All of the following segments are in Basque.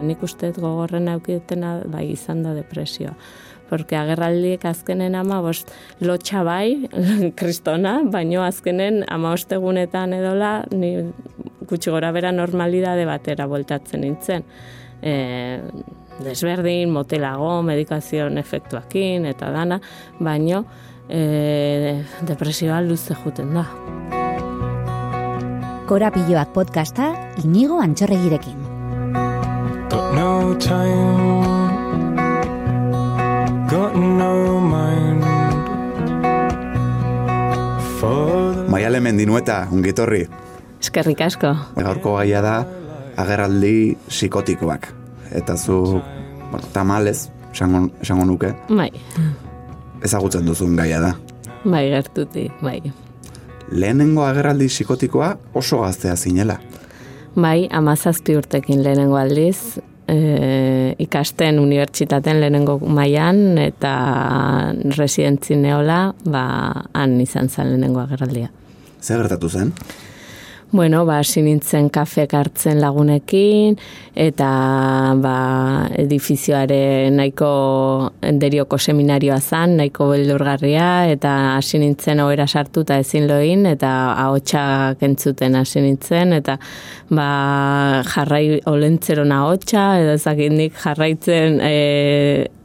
Nik uste gogorren aukidetena bai izan da depresioa. Porque agerraldiek azkenen ama bost lotxa bai, kristona, baino azkenen ama ostegunetan edola, ni gutxi gora bera normalidade batera voltatzen nintzen. E, desberdin, motelago, medikazioen efektuakin eta dana, baino e, depresioa luze juten da. Korapilloak podcasta inigo antxorregirekin. No time Got no mind Maiale mendinueta, ungitorri. Eskerrik asko. Gaurko gaia da, agerraldi psikotikoak. Eta zu, tamalez, esango, esango nuke. Bai. Ezagutzen duzun gaia da. Bai, gertuti, bai. Lehenengo agerraldi psikotikoa oso gaztea zinela. Bai, amazazpi urtekin lehenengo aldiz, e, ikasten unibertsitaten lehenengo mailan eta residentzi neola, ba, han izan zen lehenengo agerraldia. Zer gertatu zen? Bueno, ba, sinintzen kafek hartzen lagunekin, eta ba, edifizioare nahiko derioko seminarioa zan, nahiko beldurgarria, eta hasi nintzen ohera sartu eta ezin loin, eta ahotsak entzuten hasi nintzen, eta ba, jarrai olentzerona ahotsa, edo ezakindik jarraitzen e,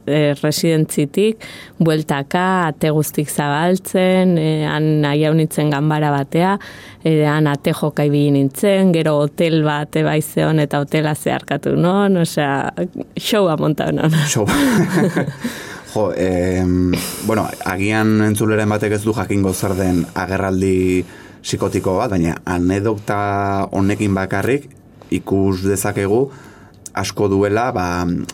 e, residentzitik, bueltaka, ate guztik zabaltzen, e, han nahi nitzen ganbara batea, e, han ate jokai nintzen, gero hotel bat ebaizeon eta hotela zeharkatu non, osea, showa monta non. Show. jo, eh, bueno, agian entzuleren batek ez du jakingo zer den agerraldi psikotiko bat, baina anedokta honekin bakarrik ikus dezakegu asko duela ba,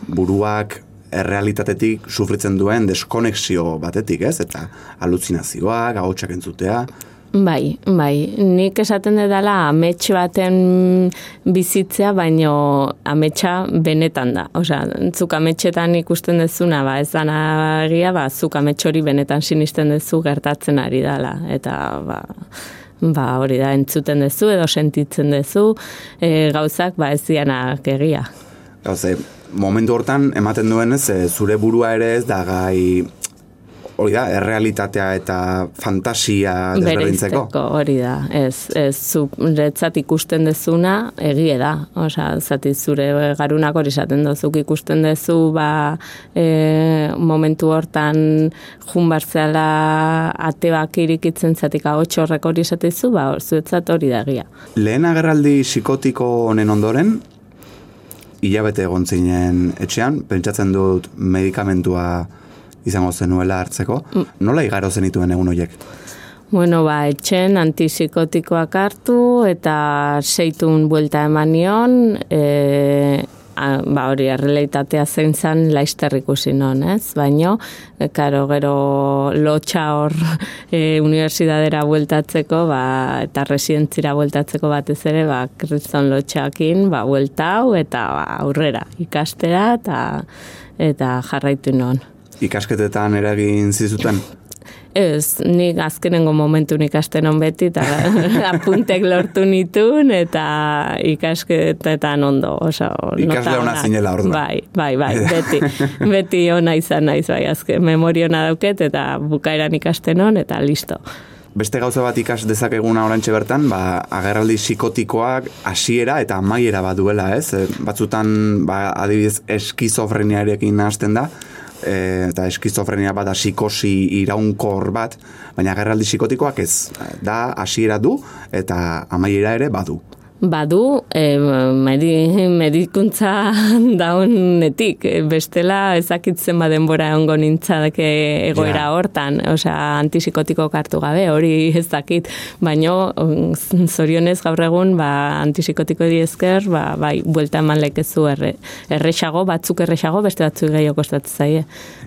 buruak errealitatetik sufritzen duen deskonexio batetik, ez? Eta aluzinazioak, ahotsak entzutea. Bai, bai, nik esaten dela amets baten bizitzea, baino ametsa benetan da. Osa, zuk ametxetan ikusten dezuna, ba, ez dana egia, ba, zuk amets hori benetan sinisten dezu gertatzen ari dela. Eta, ba, ba, hori da, entzuten dezu edo sentitzen dezu, e, gauzak, ba, ez dianak egia. Gauze, momentu hortan ematen duenez e, zure burua ere ez da gai hori da, errealitatea eta fantasia desberdintzeko. hori da, ez, ez zu retzat ikusten dezuna egie da, osea, zati zure garunak hori esaten dozuk ikusten dezu, ba, e, momentu hortan junbartzeala atebak irikitzen zatik hau txorrek hori esatizu, ba, zuetzat hori da egia. Lehen agerraldi psikotiko honen ondoren, hilabete egon zinen etxean, pentsatzen dut medikamentua izango zenuela hartzeko. Mm. Nola igaro zenituen egun horiek? Bueno, ba, etxen antipsikotikoak hartu eta seitun buelta eman nion, e, ba hori errealitatea zein zen laister ikusi non, ez? Baino, e, karo, gero lotxa hor e, universidadera bueltatzeko, ba, eta residentzira bueltatzeko batez ere, ba, kriston lotxakin, ba, bueltau, eta ba, aurrera, ikastera, eta, eta jarraitu non. Ikasketetan eragin zizuten? Ez, nik azkenengo momentu nik asten beti, eta apuntek lortu nitun, eta ikasketetan ondo. Oso, Ikasle hona zinela ordu. Bai, bai, bai, beti, beti ona izan naiz, bai, azken, memoriona dauket, eta bukaeran ikasten on, eta listo. Beste gauza bat ikas dezakeguna orantxe bertan, ba, agerraldi psikotikoak hasiera eta amaiera bat duela, ez? Batzutan, ba, adibidez, eskizofreniarekin hasten da, e, eta eskizofrenia bada psikosi iraunkor bat, baina gerraldi psikotikoak ez. Da, hasiera du eta amaiera ere badu badu e, medikuntza daunetik, bestela ezakitzen badenbora ongo nintzadeke egoera hortan, osea antipsikotiko kartu gabe, hori ez dakit, baino mm, zorionez gaur egun ba, antipsikotiko esker, ba, bai, buelta eman lekezu erre, errexago, batzuk errexago, beste batzuk gehiago kostatu zaie.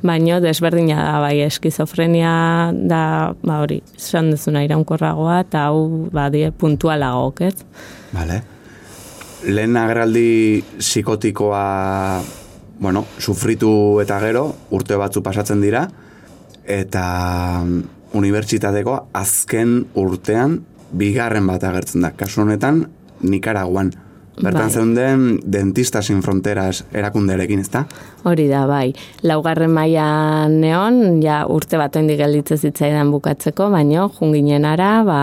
Baino desberdina da, bai, eskizofrenia da, ba, hori, esan dezuna iraunkorragoa, eta hau, ba, die, puntualago, ez? Vale. Lehen agerraldi psikotikoa, bueno, sufritu eta gero, urte batzu pasatzen dira, eta unibertsitateko azken urtean bigarren bat agertzen da. Kasu honetan, Nikaraguan. Bertan Bai. zeunden dentista sin fronteras erakundearekin, ezta? Hori da, bai. Laugarren maila neon, ja urte bat oindik gelditzen zitzaidan bukatzeko, baino, junginen ara, ba,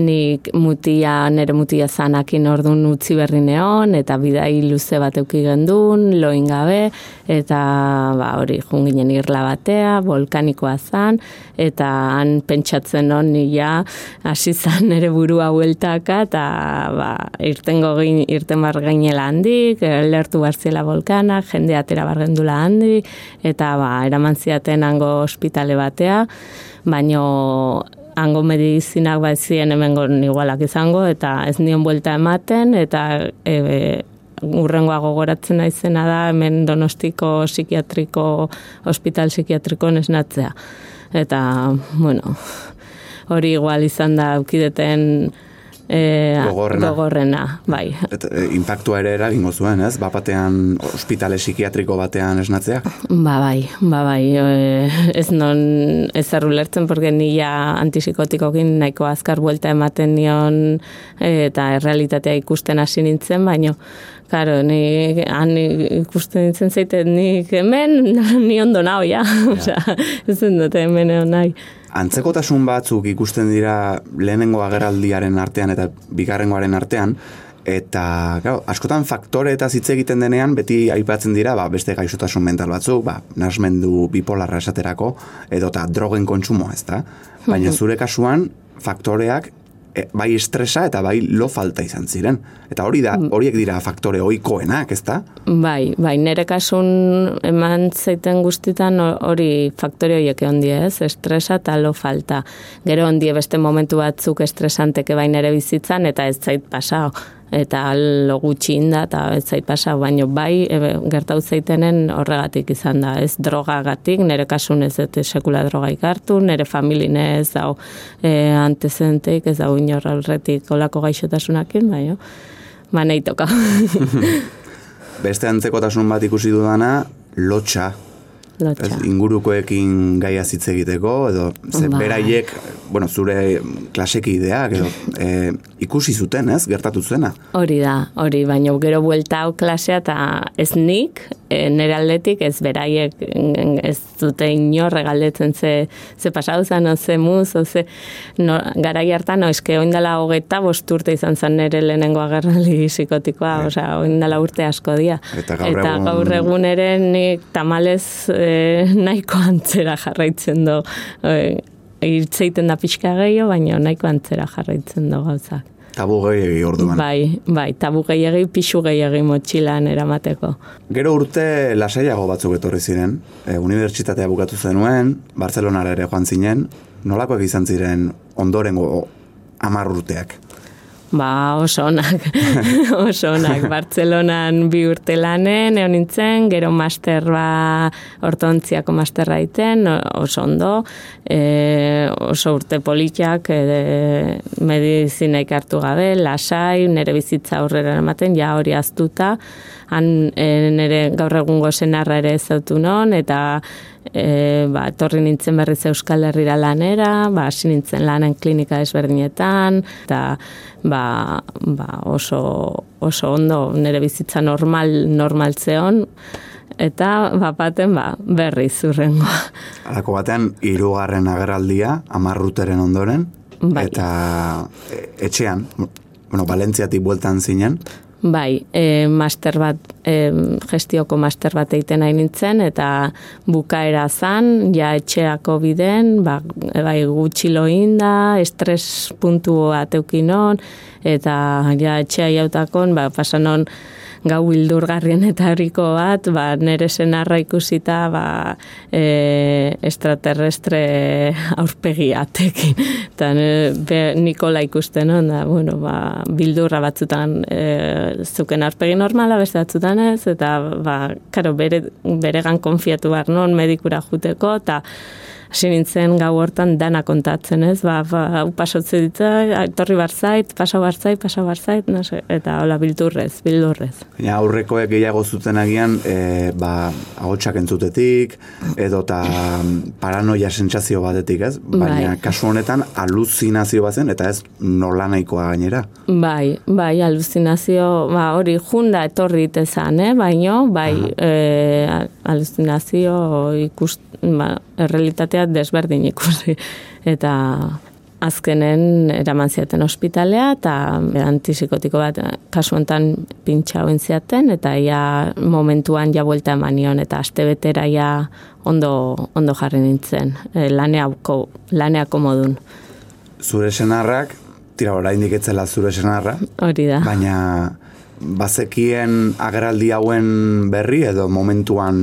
nik mutia, nere mutia zanakin ordun utzi berri neon, eta bidai luze bat euki gendun, loin gabe, eta ba, hori junginen irla batea, volkanikoa zan, eta han pentsatzen hon ja, hasi zan nere burua bueltaka, eta ba, irtengo gain, irten bar gainela handik, lertu barzela volkana, jende atera bargendula handik, eta ba, eraman ziaten hango ospitale batea, baino hango medizinak ba ez ziren hemengo igualak izango, eta ez nion buelta ematen, eta e, urrengoa gogoratzen naizena da hemen donostiko psikiatriko, hospital psikiatriko nesnatzea. Eta, bueno, hori igual izan da aukideten e, Gogorrena. gogorrena, bai. Et, e, impactua ere eragingo zuen, ez? Bapatean ospitale psikiatriko batean esnatzea. Ba bai, ba bai, e, ez non ez ulertzen, porque ni ja antipsikotikokin nahiko azkar buelta ematen nion eta errealitatea ikusten hasi nintzen, baino, Karo, ni han ikusten nintzen zeite, nik hemen ni ondo nao, ja. Osea, ez dute hemen nahi. Antzekotasun batzuk ikusten dira lehenengo agerraldiaren artean eta bigarrengoaren artean, eta claro, askotan faktore eta hitz egiten denean beti aipatzen dira ba, beste gaixotasun mental batzuk, ba, nasmendu bipolarra esaterako, edo eta drogen kontsumoa, ez da? Baina zure kasuan faktoreak e, bai estresa eta bai lo falta izan ziren. Eta hori da, horiek dira faktore ohikoenak, ez da? Bai, bai, nire kasun eman zaiten guztitan hori faktore horiek egon die, ez? Estresa eta lo falta. Gero ondie beste momentu batzuk estresanteke bain ere bizitzan eta ez zait pasao eta lo gutxi inda eta ez zait pasao, baino bai e, gertau zaitenen horregatik izan da, ez drogagatik, nire kasun ez dut sekula droga ikartu, nire familin ez dau e, antezenteik, ez dau inor aurretik olako gaixotasunakin, baino, ba nahi toka. Beste antzekotasun bat ikusi dudana, lotxa, Lotxa. Ez, ingurukoekin gaia hitz egiteko, edo ze Bai. beraiek, bueno, zure klaseki ideak, edo e, ikusi zuten, ez, gertatu zuena. Hori da, hori, baina gero buelta hau klasea eta ez nik, e, nire aldetik, ez beraiek, ez dute inor galdetzen ze, ze pasau zen, o ze muz, o ze, no, garai hartan, no, eske oindala hogeta bost urte izan zen nire lehenengo agerraldi psikotikoa, osea, oindala urte asko dia. Eta gaur eta egun- gaur egun ere nik tamalez e, nahiko antzera jarraitzen do, e, irtzeiten da pixka gehiago, baina nahiko antzera jarraitzen do gauzak. Tabu gehiagi orduan. Bai, bai, tabu gehiagi, pixu gehiagi motxilan eramateko. Gero urte lasaiago batzuk etorri ziren, e, unibertsitatea bukatu zenuen, Barcelonara ere joan zinen, nolakoak izan ziren ondorengo hamar urteak. Ba, oso onak, oso onak. Bartzelonan bi urte lanen, egon nintzen, gero master ba, ortontziako masterra iten, oso ondo, e, oso urte politiak, e, medizina ikartu gabe, lasai, nire bizitza aurrera ematen, ja hori aztuta, han e, nire gaur egungo senarra ere zautu non, eta e, ba, etorri nintzen berriz Euskal Herrira lanera, ba, hasi nintzen lanen klinika desberdinetan, eta ba, ba, oso, oso ondo nire bizitza normal, normaltzeon, eta bapaten ba, berriz urrengoa. Alako batean, hirugarren agerraldia, hamar urteren ondoren, Bai. eta e, etxean, bueno, Valentziatik bueltan zinen, Bai, e, master bat, e, gestioko master bat egiten nahi nintzen, eta bukaera zan, ja etxeako biden, ba, e, bai, gutxi loinda, estres puntu bat eukinon, eta ja etxea jautakon, ba, pasanon gau bildurgarrien eta horiko bat, ba, nere senarra ikusita, ba, e, extraterrestre aurpegiatekin. Eta Nikola ikusten hon, da, bueno, ba, bildurra batzutan e, zuken aurpegi normala, beste batzutan ez, eta, ba, karo, bere, beregan konfiatu behar non medikura juteko, eta hasi nintzen gau hortan dana kontatzen, ez? Ba, ba pasotze ditza, etorri barzait, pasa barzait, pasa barzait, no sé, eta hola bildurrez, bildurrez. Ja, aurrekoek gehiago zuten agian, e, ba, ahotsak entzutetik, edo ta paranoia sentsazio batetik, ez? Baina Bai. kasu honetan aluzinazio bazen, eta ez nola nahikoa gainera. Bai, bai, aluzinazio, ba, hori junda etorri tezan, eh? baino, bai, e, aluzinazio ikust, ba, errealitatea desberdin ikusi. Eta azkenen eraman ziaten ospitalea eta antizikotiko bat kasu honetan pintxa hoen ziaten eta ia momentuan ja buelta eman nion eta astebetera ja ondo, ondo jarri nintzen, e, laneako, laneako modun. Zure senarrak, tira oraindik etzela zure senarra, Hori da. baina bazekien ageraldi hauen berri edo momentuan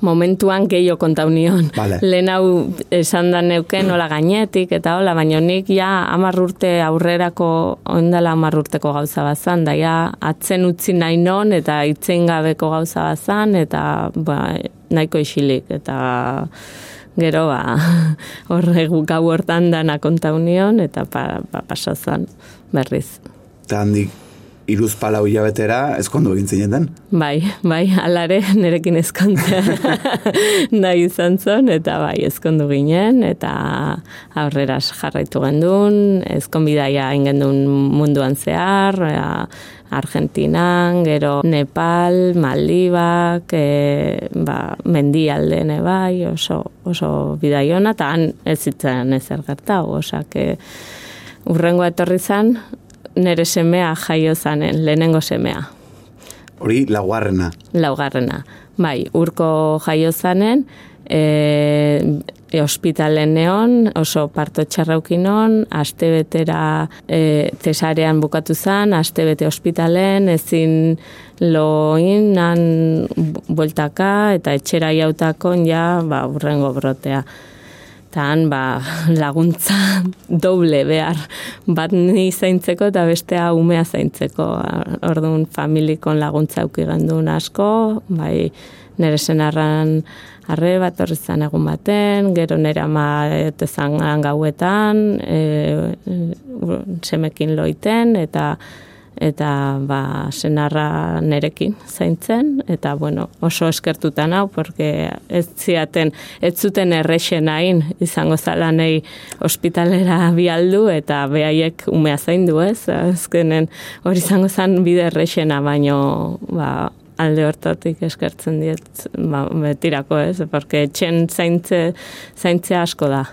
momentuan gehiago kontau nion. Vale. Lehen hau esan da neuken hola gainetik eta hola, baina nik ja hamar urte aurrerako ondala hamar urteko gauza bazan, da ja atzen utzi nahi non eta itzen gabeko gauza bazan eta ba, nahiko isilik eta gero ba horregu gau hortan dana kontau nion eta pa, pa, pasazan berriz. eta handik iruz palau hilabetera ezkondu egin zineten. Bai, bai, alare nerekin ezkontzea nahi izan zen, eta bai, ezkondu ginen, eta aurrera jarraitu gendun, ezkonbidaia ingendun munduan zehar, ea, Argentinan, gero Nepal, Maldibak, e, ba, mendialden bai, oso, oso bidaiona, eta han ez zitzen ezer gertau, osak, urrengo etorri zan, nere semea jaio zanen, lehenengo semea Hori laugarrena. laugarrena. Bai, urko jaio zanen, e, e, ospitalen neon, oso parto txarraukinon, aste betera e, tesarean bukatu zan, aste bete ospitalen, ezin loin, nan bu- bueltaka, eta etxera jautakon ja, ba, urrengo brotea. Tan, ba, laguntza doble behar. Bat ni zaintzeko eta bestea umea zaintzeko. Orduan familikon laguntza auki gendun asko, bai nire senarran arre bat horri zan egun baten, gero nire ama etezan gauetan, e, semekin loiten, eta eta ba, senarra nerekin zaintzen, eta bueno, oso eskertuta nau, porque ez ziaten, ez zuten errexen hain, izango zala nahi ospitalera bialdu, eta behaiek umea zaindu ez, azkenen hori izango zan bide errexena, baino ba, alde hortatik eskertzen diet ba, betirako ez, porque etxen zaintze, zaintzea asko da.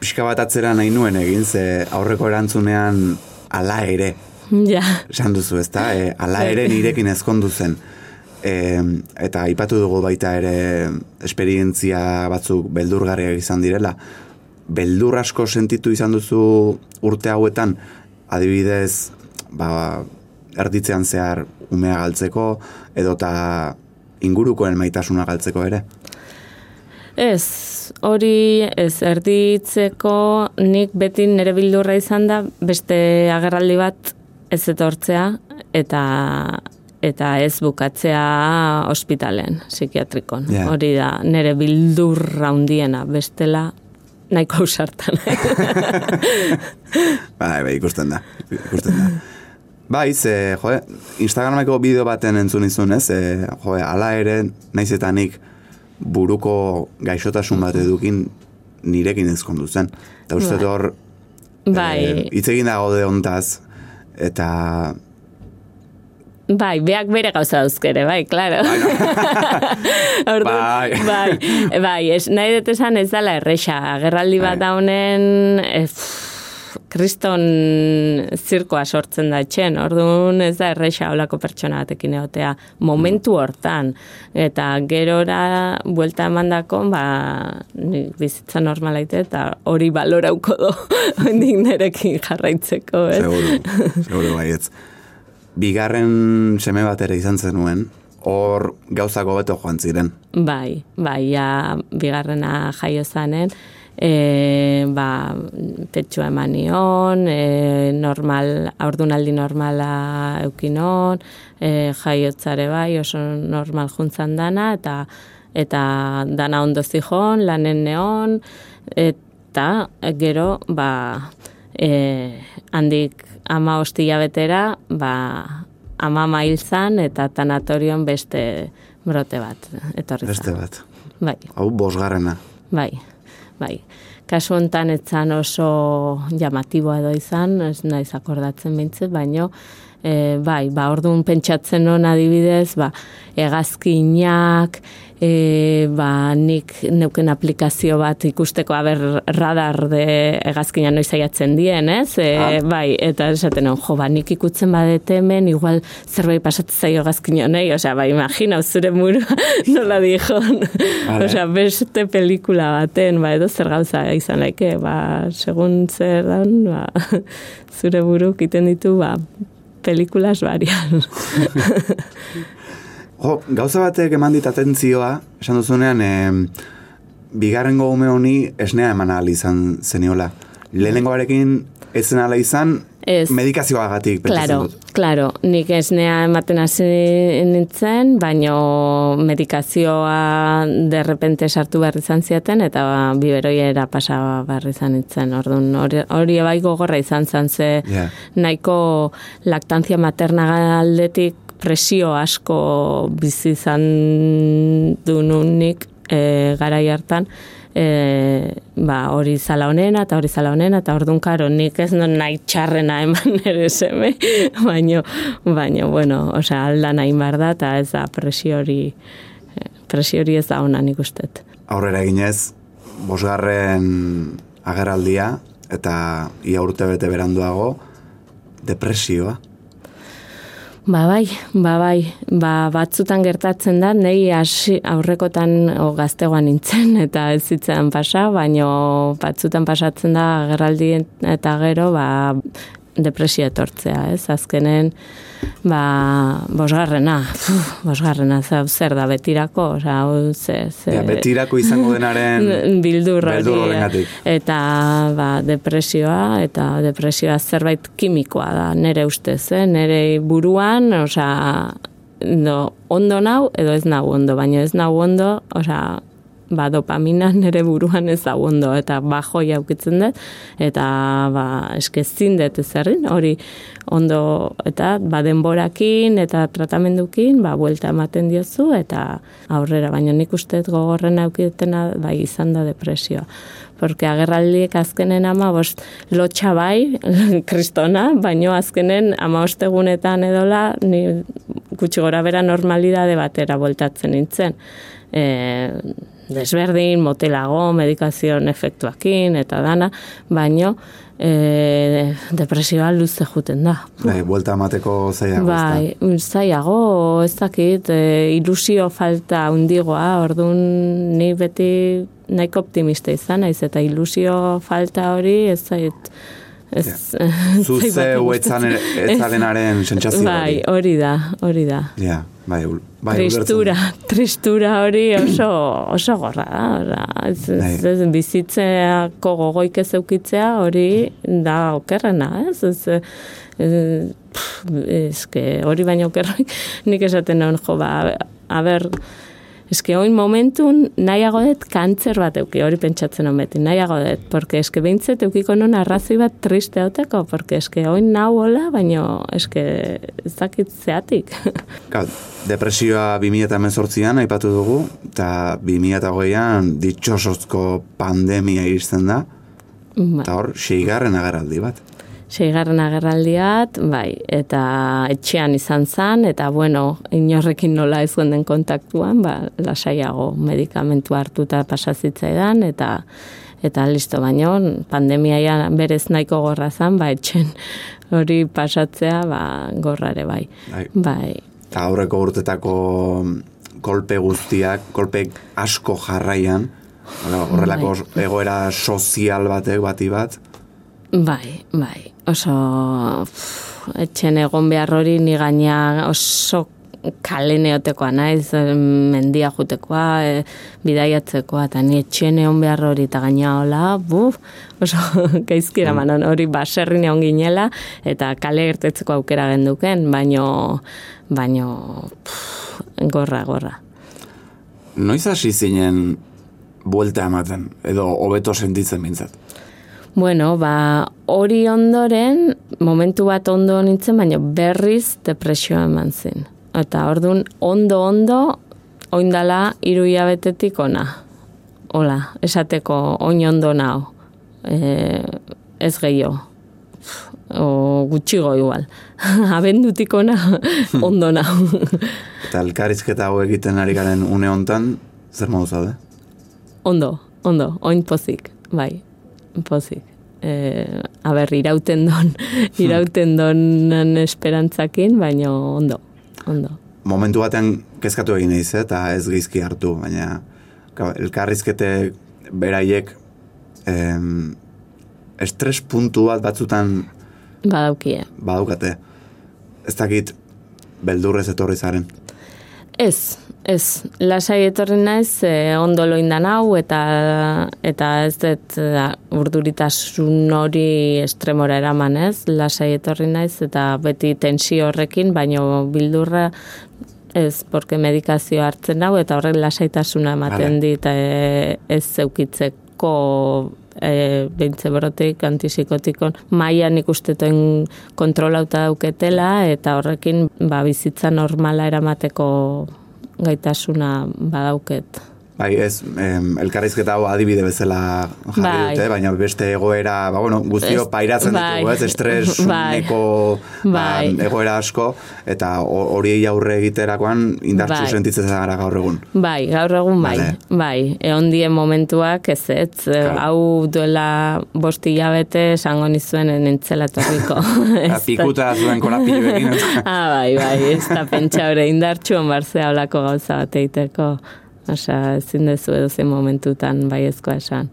Pixka bat atzera nahi nuen egin, ze aurreko erantzunean ala ere, Ja, esan duzu ezta, e, ala ere nirekin ezkondu zen. E, eta aipatu dugu baita ere esperientzia batzuk beldurgarriak izan direla. Beldur asko sentitu izan duzu urte hauetan, adibidez, ba, erditzean zehar umea galtzeko, edota ingurukoen maitasuna galtzeko ere. Ez, hori ez erditzeko nik beti nire bildurra izan da beste agerraldi bat ez etortzea eta eta ez bukatzea ospitalen, psikiatrikon. Ja. Hori da, nire bildurra hundiena, bestela nahiko ausartan. Bai, bai, ikusten da. Ikusten da. Bai, ze, joe, Instagrameko bideo baten entzun izun, ez? E, joe, ala ere, naiz eta nik buruko gaixotasun bat edukin nirekin ezkondu zen. Eta uste Bai. hor, bai, eh, hitz egin dago de ontaz, eta Bai, beak bere gauza dauzkere, bai, klaro. Orduan, Bai. bai, bai, ez, nahi dut esan ez dela erresa. Agerraldi bat Bai. Eh, kriston zirkoa sortzen da etxen, orduan ez da erresa olako pertsona batekin egotea momentu hortan. Eta gerora buelta emandako, ba, bizitza normalaite eta hori balorauko do, hendik nerekin jarraitzeko, ez? seguru, seguru baietz. Bigarren seme bat ere izan zenuen, hor gauzako beto joan ziren. Bai, bai, ja, bigarrena jaio zanen, e, ba, petxua eman nion, e, normal, aurdunaldi normala eukinon, e, jaiotzare bai, oso normal juntzan dana, eta eta dana ondo zijon, lanen neon, eta gero, ba, e, handik ama hostia betera, ba, ama mail zan, eta tanatorion beste brote bat, etorri. Beste bat. Bai, Hau bosgarrena. bai, bai. Kasu hontan etzan oso llamatiboa edo izan, ez naiz akordatzen bintzet, baino, e, bai, ba, orduan pentsatzen hon adibidez, ba, egazkinak, e, ba, nik neuken aplikazio bat ikusteko aber radar de egazkina noiz aiatzen dien, ez? E, Ah. Bai, eta esaten hon, jo, ba, nik ikutzen badete hemen, igual zerbait pasatzen zaio egazkin honei, osea, ba, imagina, zure muru nola dijon. Vale. osea, beste pelikula baten, ba, edo zer gauza izan laike, ba, segun zer dan, ba, zure buruk iten ditu, ba, pelikulas varian. Jo, gauza batek eman dit atentzioa, esan duzunean, em, bigarrengo ume honi esnea eman ahal izan zeniola. Lehenengoarekin ez zen ala izan, Ez. medikazioagatik pentsatzen Claro, dut. claro, nik esnea ematen hasi nintzen, baino medikazioa derrepente sartu behar izan zieten, eta biberoiera pasa behar izan nintzen. Orduan, hori, hori bai gogorra izan zen, ze Ja. nahiko laktantzia materna aldetik presio asko bizi izan du nunik e, garai hartan, e, ba, hori zala honena eta hori zala honena eta orduan karo nik ez non nahi txarrena eman ere seme baino, baino, bueno, osea, alda nahi behar da eta ez da presio hori eh, presio hori ez da ona nik ustet. Aurrera eginez, bosgarren agerraldia, eta ia urte bete beranduago, depresioa. Ba bai, ba bai, ba batzutan gertatzen da, nei hasi aurrekotan o, gaztegoan nintzen eta ez zitzen pasa, baino batzutan pasatzen da agerraldi eta gero ba depresio etortzea, ez? Azkenen ba bosgarrena, uf, bosgarrena za- zer da betirako, hau ze, ze Ja, betirako izango denaren bildur hori, beldur horrengatik. eta ba, depresioa eta depresioa zerbait kimikoa da nere ustez, eh? nere buruan, osea, no, ondo nau edo ez nau ondo, baina ez nau ondo, osea, ba, dopamina nere buruan ez da ondo, eta bajoi aukitzen dut, eta ba, eskezin dut ez errin, hori ondo, eta ba, denborakin eta tratamendukin, ba, buelta ematen diozu, eta aurrera, baina nik uste gogorren aukitena bai izan da depresioa. Porque agerraldiek azkenen ama bost lotxa bai, kristona, baino azkenen ama ostegunetan edola, ni gutxi gora bera normalidade batera voltatzen nintzen. E, desberdin, motelago, medikazioen efektuakin eta dana, baino e, depresioa luze juten da. Bai, buelta emateko zailago, Bai, zaiago, ez dakit, e, ilusio falta undigoa, orduan ni beti nahiko optimista izan naiz eta ilusio falta hori ez zait ez, ezta? ez Zu zait bat zeu gustatzen. etzan etzarenaren sentsazio Bai, hori. da, hori da. Ja, bai, bai, tristura, tristura hori oso, oso gorra da. Ez, ez, Bai. ez, bizitzeako gogoik ez eukitzea hori da okerrena, ez? Ez, ez, pff, eske hori baino okerrik nik esaten nahi jo, ba, a ber, eske oin momentun nahiago dut kantzer bat euki, hori pentsatzen hon beti, nahiago dut, porque eske behintzet eukiko non arrazoi bat triste hauteko, porque eske oin nau hola, baino eske ez dakit zeatik. Ka, depresioa 2018an aipatu dugu, eta 2008an ditxosozko pandemia iristen da, Ba. eta hor, seigarren agerraldi bat. Seigarren agerraldiat, bai, eta etxean izan zan, eta bueno, inorrekin nola ez den kontaktuan, ba, lasaiago medikamentu hartuta pasazitzaidan, eta eta listo, baino, pandemiaia berez nahiko gorra zan, ba, etxen hori pasatzea, ba, gorra ere bai. Bai. Bai, Eta aurreko urtetako kolpe guztiak, kolpe asko jarraian, horrelako egoera sozial batek bati bat, Bai, bai, oso pff, etxen egon behar hori ni gaina oso kale neotekoa naiz, mendia jutekoa, e, bidaiatzekoa, eta ni etxen egon behar hori eta gaina hola, buf, oso gaizkira manon, hori baserri egon ginela, eta kale ertetzeko aukera genduken, baino, baino, pff, gorra, gorra. noiz hasi zinen buelta ematen, edo hobeto sentitzen bintzat? Bueno, ba, hori ondoren, momentu bat ondo nintzen, baina berriz depresioa eman zin. Eta orduan, ondo-ondo, oindala hiru hilabetetik ona. Hola, esateko oin ondo nao. E, ez gehiago. O gutxigo igual. Abendutik ona ondo nao. Eta elkarizketa hau egiten ari garen une hontan, zer modu zaude? Ondo, ondo, oin pozik, bai, pozik. E, aber, irauten don, irauten donan esperantzakin, baina ondo, ondo. Momentu batean kezkatu egin eiz, eta ez geizki hartu, baina ka, elkarrizkete beraiek em, estres puntu bat batzutan Badaukie. badaukate. Ez dakit beldurrez etorri zaren. Ez, ez, lasai etorri naiz, e, ondo loindan hau, eta, eta ez dut da, urduritasun hori estremora eraman ez, lasai etorri naiz, eta beti tensio horrekin, baino bildurra ez, porque medikazio hartzen hau, eta horrek lasaitasuna ematen dit, e, ez zeukitzeko e, beintze borotik, antipsikotikon, maian ikustetoen kontrolauta dauketela, eta horrekin ba, bizitza normala eramateko gaitasuna badauket. Bai, ez, em, elkarrizketa hau adibide bezala jarri Bai. dute, baina beste egoera, ba, bueno, guztio pairatzen bai. ditugu, ez, estres Bai. neko Bai. ba, egoera asko, eta ho- horiei aurre egiterakoan indartsu Bai. sentitzen gara gaur egun. Bai, gaur egun bai, Vale. bai, egon dien momentuak ez ez, Claro. hau duela bosti hilabete esango nizuen nintzela da- Pikuta zuen korapiloekin. ah, bai, bai, ez da pentsa hori indartxu onbarzea olako gauza bat egiteko. Osa, ezin dezu edo zen momentutan bai ezkoa esan.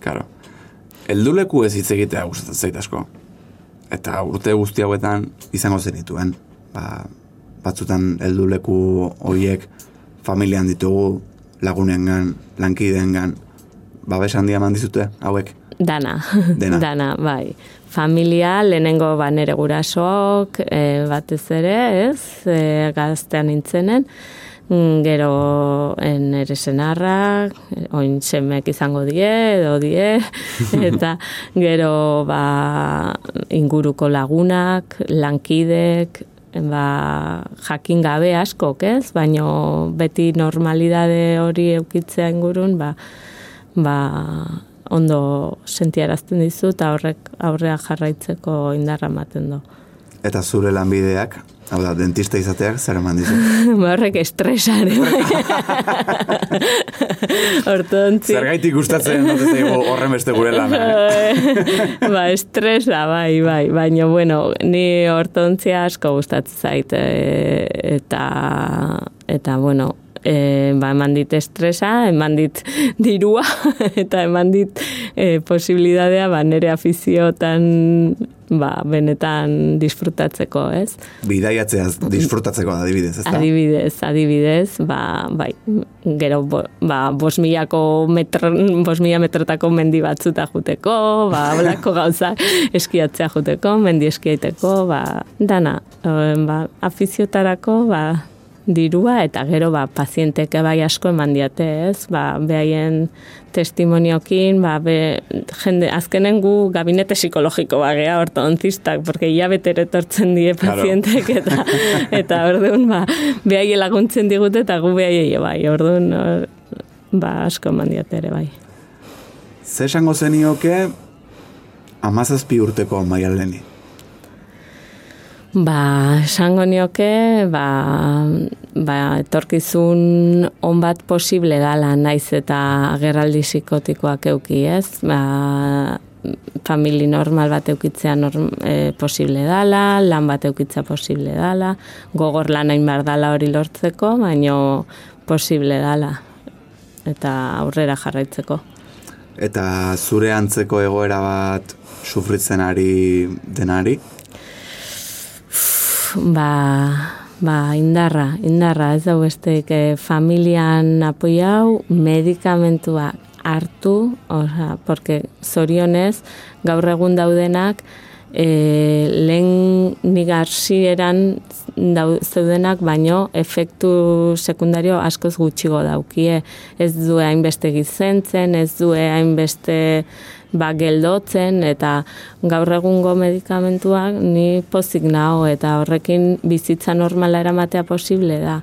Claro. Elduleku ez hitz egitea gustatzen zait asko. Eta urte guzti hauetan izango zenituen. Ba, batzutan helduleku horiek familian ditugu, lagunengan, lankideengan, babes handia eman dizute hauek. Dana. Dena. Dana, bai. Familia, lehenengo ba nere gurasoak, e, batez ere, ez, e, gaztean nintzenen, Mm, gero en nere senarrak, oin semek izango die, edo die, eta gero ba, inguruko lagunak, lankidek, ba, jakin gabe askok, ez? Baino beti normalidade hori eukitzea ingurun, ba, ba, ondo sentiarazten dizu eta horrek aurrea jarraitzeko indarra ematen du. Eta zure lanbideak, hau da, dentista izateak zer eman dizu. Ba, horrek estresare. Ortontzi. Zergaitik gustatzen dut zaigu horren beste gure lana. eh? ba, estresa, bai, bai, baina, bueno, ni ortontzia asko gustatzen zait, e, eta, eta, bueno, e, ba, eman dit estresa, eman dit dirua, eta eman dit e, posibilidadea, ba, nere afiziotan, ba, benetan disfrutatzeko, ez? Bidaiatzeaz disfrutatzeko adibidez, ezta? Adibidez, adibidez, ba, bai, gero, bo, ba, bos milako metro, bos mila metrotako mendi batzuta juteko, ba, blako gauza eskiatzea juteko, mendi eskiaiteko, ba, dana, ba, afiziotarako, ba, dirua eta gero ba pazienteke bai asko eman diate, ez? Ba, behaien testimoniokin, ba, be, jende, azkenen gu gabinete psikologiko bagea ortodontista, porque ia betere etortzen die pazientek eta eta orduan ba behaie laguntzen digute eta gu behaie bai. Orduan or, ba asko eman diate ere bai. Ze esango zenioke amazazpi urteko maialeni. Ba, esango nioke, ba, ba, etorkizun on bat posible dala, naiz eta agerraldi psikotikoak euki, ez? Ba, famili normal bat eukitzea norm, e, posible dala, lan bat eukitzea posible dala, gogor lan hain behar dala hori lortzeko, baino posible dala, eta aurrera jarraitzeko. Eta zure antzeko egoera bat sufritzen ari denari, Ba, ba, indarra, indarra, ez da besteik eh, familian apoiau, medikamentua hartu, oza, porque zorionez, gaur egun daudenak, e, lehen nik hasieran dau, zeudenak, baino efektu sekundario askoz gutxigo daukie. Ez du hainbeste gizentzen, ez du hainbeste ba, geldotzen, eta gaur egungo medikamentuak ni pozik naho, eta horrekin bizitza normala eramatea posible da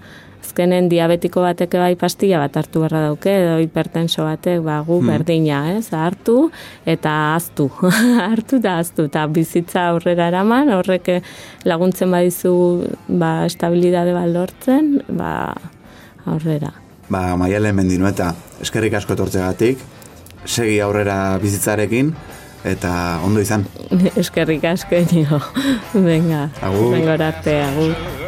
azkenen diabetiko batek bai pastilla bat hartu beharra dauke, edo hipertenso batek, ba, gu hmm. berdina, ez, hartu eta aztu, hartu eta aztu, eta bizitza aurrera eraman, horrek laguntzen badizu, ba, estabilidade baldortzen, ba, aurrera. Ba, maialen mendinu eta eskerrik asko etortzegatik, segi aurrera bizitzarekin, eta ondo izan. eskerrik asko enio, venga, agur. venga orarte, agur.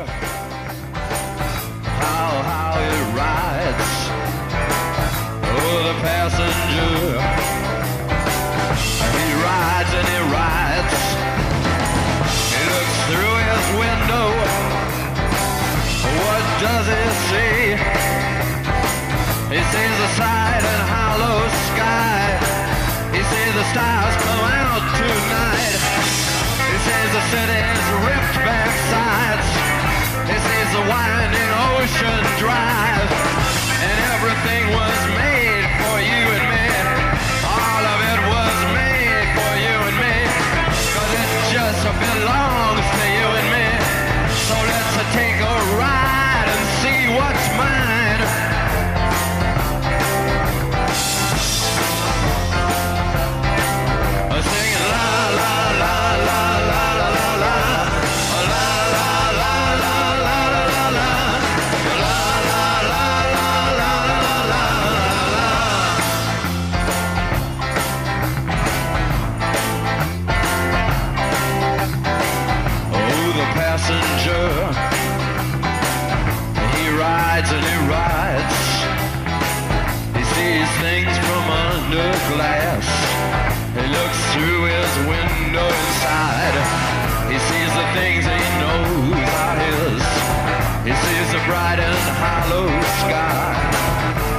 Bright and hollow sky.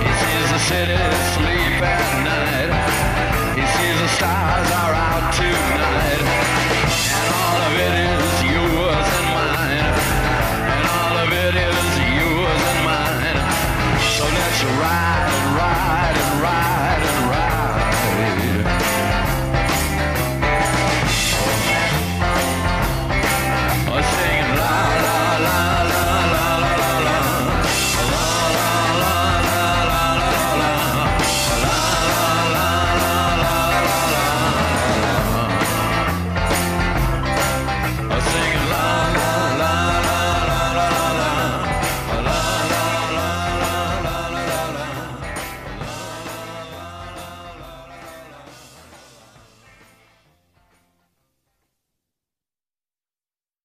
He sees the city